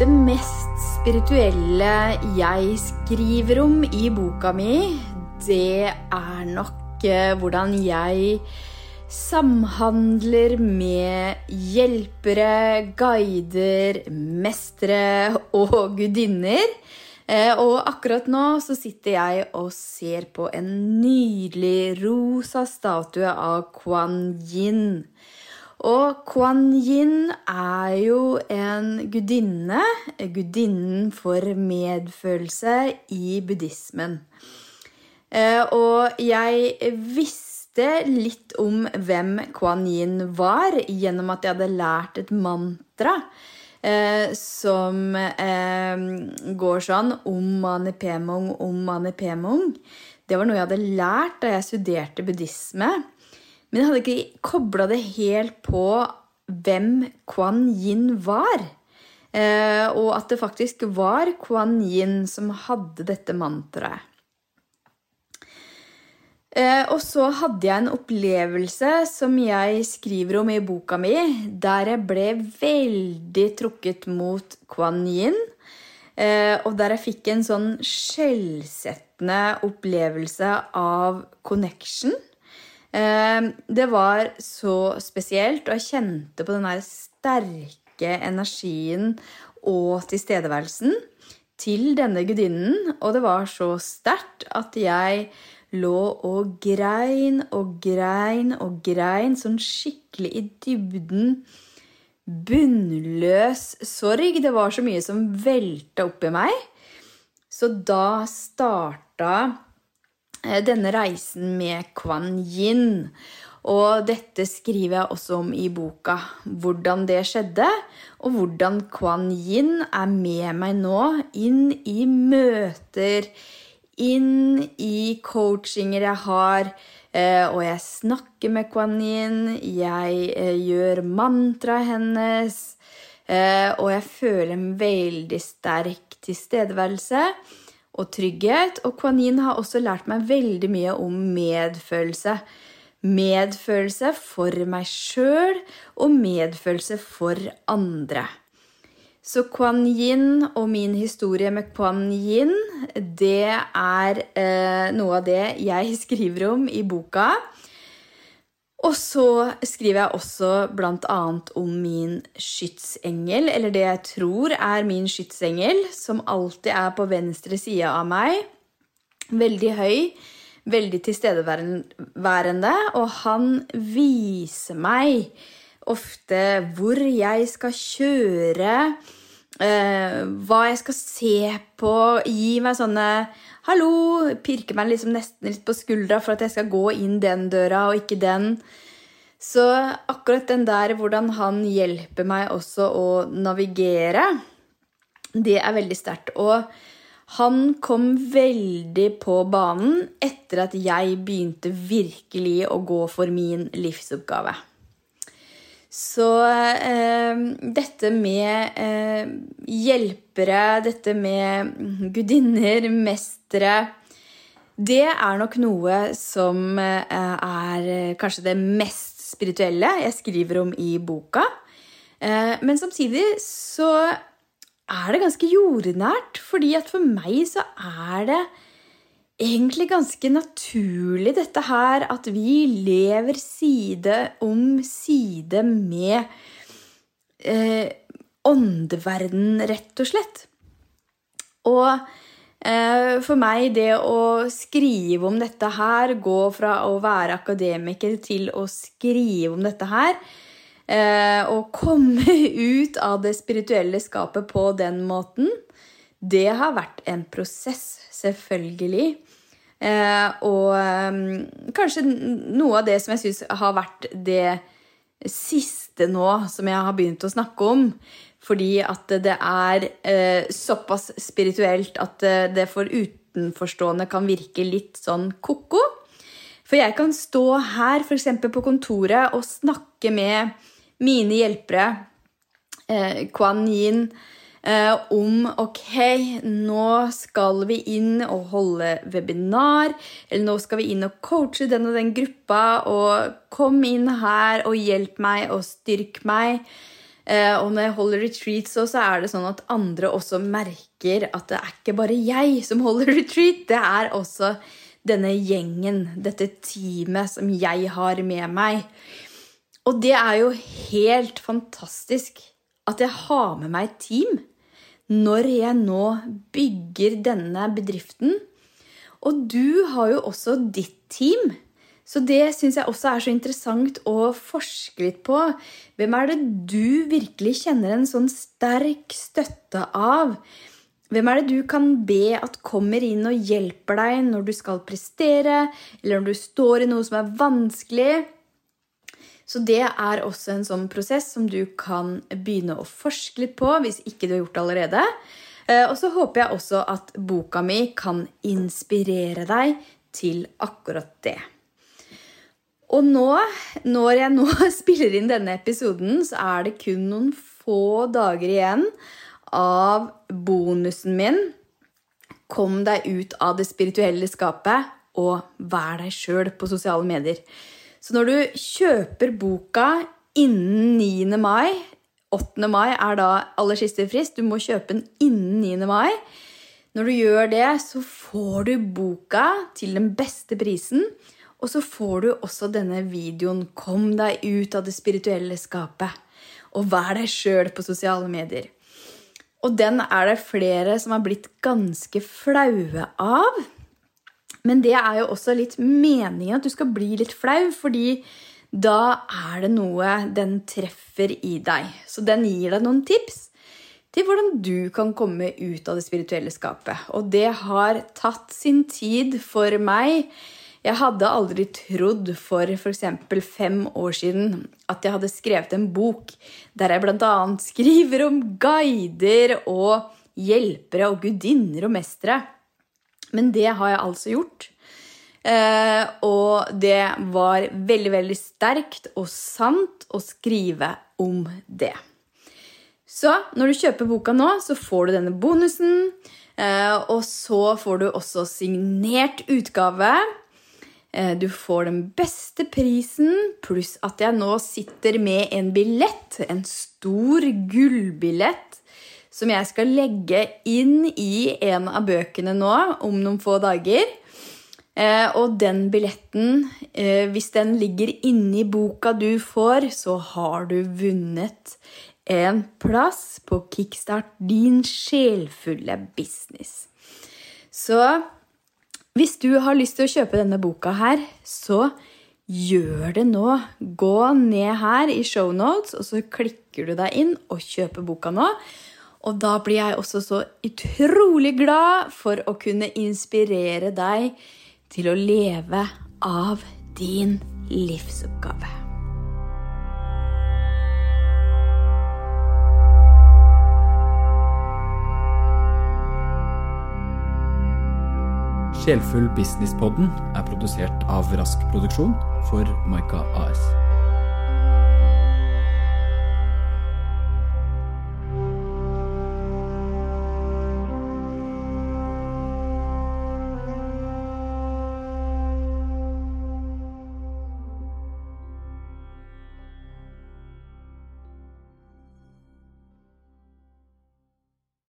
Det mest spirituelle jeg skriver om i boka mi, det er nok eh, hvordan jeg samhandler med hjelpere, guider, mestere og gudinner. Eh, Og akkurat nå så sitter jeg og ser på en nydelig rosa statue av Kuan Yin. Og Kuan Yin er jo en gudinne, gudinnen for medfølelse i buddhismen. Eh, Og jeg visste litt om hvem Kuan Yin var, gjennom at jeg hadde lært et mantra eh, som eh, går sånn Om mani pemong, om mani pemong. Det var noe jeg hadde lært da jeg studerte buddhisme. Men jeg hadde ikke kobla det helt på hvem Kuan Yin var. Eh, og at det faktisk var Kuan Yin som hadde dette mantraet. Eh, og så hadde jeg en opplevelse som jeg skriver om i boka mi, der jeg ble veldig trukket mot Kuan Yin. Eh, og der jeg fikk en sånn skjellsettende opplevelse av connection. Eh, det var så spesielt, og jeg kjente på den der sterke energien og tilstedeværelsen til denne gudinnen. Og det var så sterkt at jeg lå og grein og grein og grein sånn skikkelig i dybden. Bunnløs sorg. Det var så mye som velta opp i meg. Så da starta denne reisen med Kuan Yin. Og dette skriver jeg også om i boka. Hvordan det skjedde, og hvordan Kuan Yin er med meg nå inn i møter, inn i coachinger jeg har. eh, Og jeg snakker med Kuan Yin, jeg eh, gjør mantraet hennes. eh, Og jeg føler en veldig sterk tilstedeværelse og trygghet. Og Kuan Yin har også lært meg veldig mye om medfølelse. Medfølelse for meg sjøl og medfølelse for andre. Så Kuan Yin og min historie med Kuan Yin, det er eh, noe av det jeg skriver om i boka. Og så skriver jeg også bl.a. om min skytsengel, eller det jeg tror er min skytsengel, som alltid er på venstre side av meg. Veldig høy, veldig tilstedeværende, og han viser meg ofte hvor jeg skal kjøre, eh, hva jeg skal se på, gi meg sånne Hallo! Pirker meg liksom nesten litt på skuldra for at jeg skal gå inn den døra og ikke den. Så akkurat den der hvordan han hjelper meg også å navigere, det er veldig sterkt. Og han kom veldig på banen etter at jeg begynte virkelig å gå for min livsoppgave. Så eh, dette med eh, hjelpere, dette med gudinner, mestere Det er nok noe som eh, er kanskje det mest spirituelle jeg skriver om i boka. Eh, men samtidig så er det ganske jordnært, fordi at for meg så er det egentlig ganske naturlig dette her at vi lever side om side med eh, åndeverden, rett og slett. Og eh, for meg, det å skrive om dette her, gå fra å være akademiker til å skrive om dette her, eh, og komme ut av det spirituelle skapet på den måten, det har vært en prosess, selvfølgelig. Eh, og um, kanskje noe av det som jeg syns har vært det siste nå som jeg har begynt å snakke om. Fordi at det er eh, såpass spirituelt at det for utenforstående kan virke litt sånn ko-ko. For jeg kan stå her, f.eks. på kontoret, og snakke med mine hjelpere, eh, Kuan Yin, eh, om ok, nå skal vi inn og holde webinar, eller nå skal vi inn og coache den og den gruppa, og kom inn her og hjelp meg og styrk meg. Eh, og når jeg holder retreat, så, så er det sånn at andre også merker at det er ikke bare jeg som holder retreat. Det er også denne gjengen, dette teamet som jeg har med meg. Og det er jo helt fantastisk at jeg har med meg et team når jeg nå bygger denne bedriften. Og du har jo også ditt team. Så det syns jeg også er så interessant å forske litt på. Hvem er det du virkelig kjenner en sånn sterk støtte av? Hvem er det du kan be at kommer inn og hjelper deg når du skal prestere, eller når du står i noe som er vanskelig? Så det er også en sånn prosess som du kan begynne å forske litt på hvis ikke du har gjort det allerede. Eh, og så håper jeg også at boka mi kan inspirere deg til akkurat det. Og nå, når jeg nå spiller inn denne episoden, så er det kun noen få dager igjen av bonusen min Kom deg ut av det spirituelle skapet og vær deg sjøl på sosiale medier. Så når du kjøper boka innen 9. mai 8. mai er da aller siste frist. Du må kjøpe den innen 9. mai. Når du gjør det, så får du boka til den beste prisen. Og så får du også denne videoen 'Kom deg ut av det spirituelle skapet'. Og vær deg sjøl på sosiale medier. Og den er det flere som har blitt ganske flaue av. Men det er jo også litt meningen at du skal bli litt flau, fordi da er det noe den treffer i deg. Så den gir deg noen tips til hvordan du kan komme ut av det spirituelle skapet. Og det har tatt sin tid for meg. Jeg hadde aldri trodd for f.eks. fem år siden at jeg hadde skrevet en bok der jeg bl.a. skriver om guider og hjelpere og gudinner og mestere. Men det har jeg altså gjort. Eh, og det var veldig, veldig sterkt og sant å skrive om det. Så når du kjøper boka nå, så får du denne bonusen. Eh, og så får du også signert utgave. Eh, du får den beste prisen, pluss at jeg nå sitter med en billett. En stor gullbillett som jeg skal legge inn i en av bøkene nå om noen få dager. Eh, og den billetten, eh, hvis den ligger inni boka du får, så har du vunnet en plass på Kickstart din sjelfulle business. Så hvis du har lyst til å kjøpe denne boka her, så gjør det nå. Gå ned her i shownotes, og så klikker du deg inn og kjøper boka nå. Og da blir jeg også så utrolig glad for å kunne inspirere deg til å leve av din livsoppgave. Sjelfull Businesspodden er produsert av Rask Produksjon for Maika AS.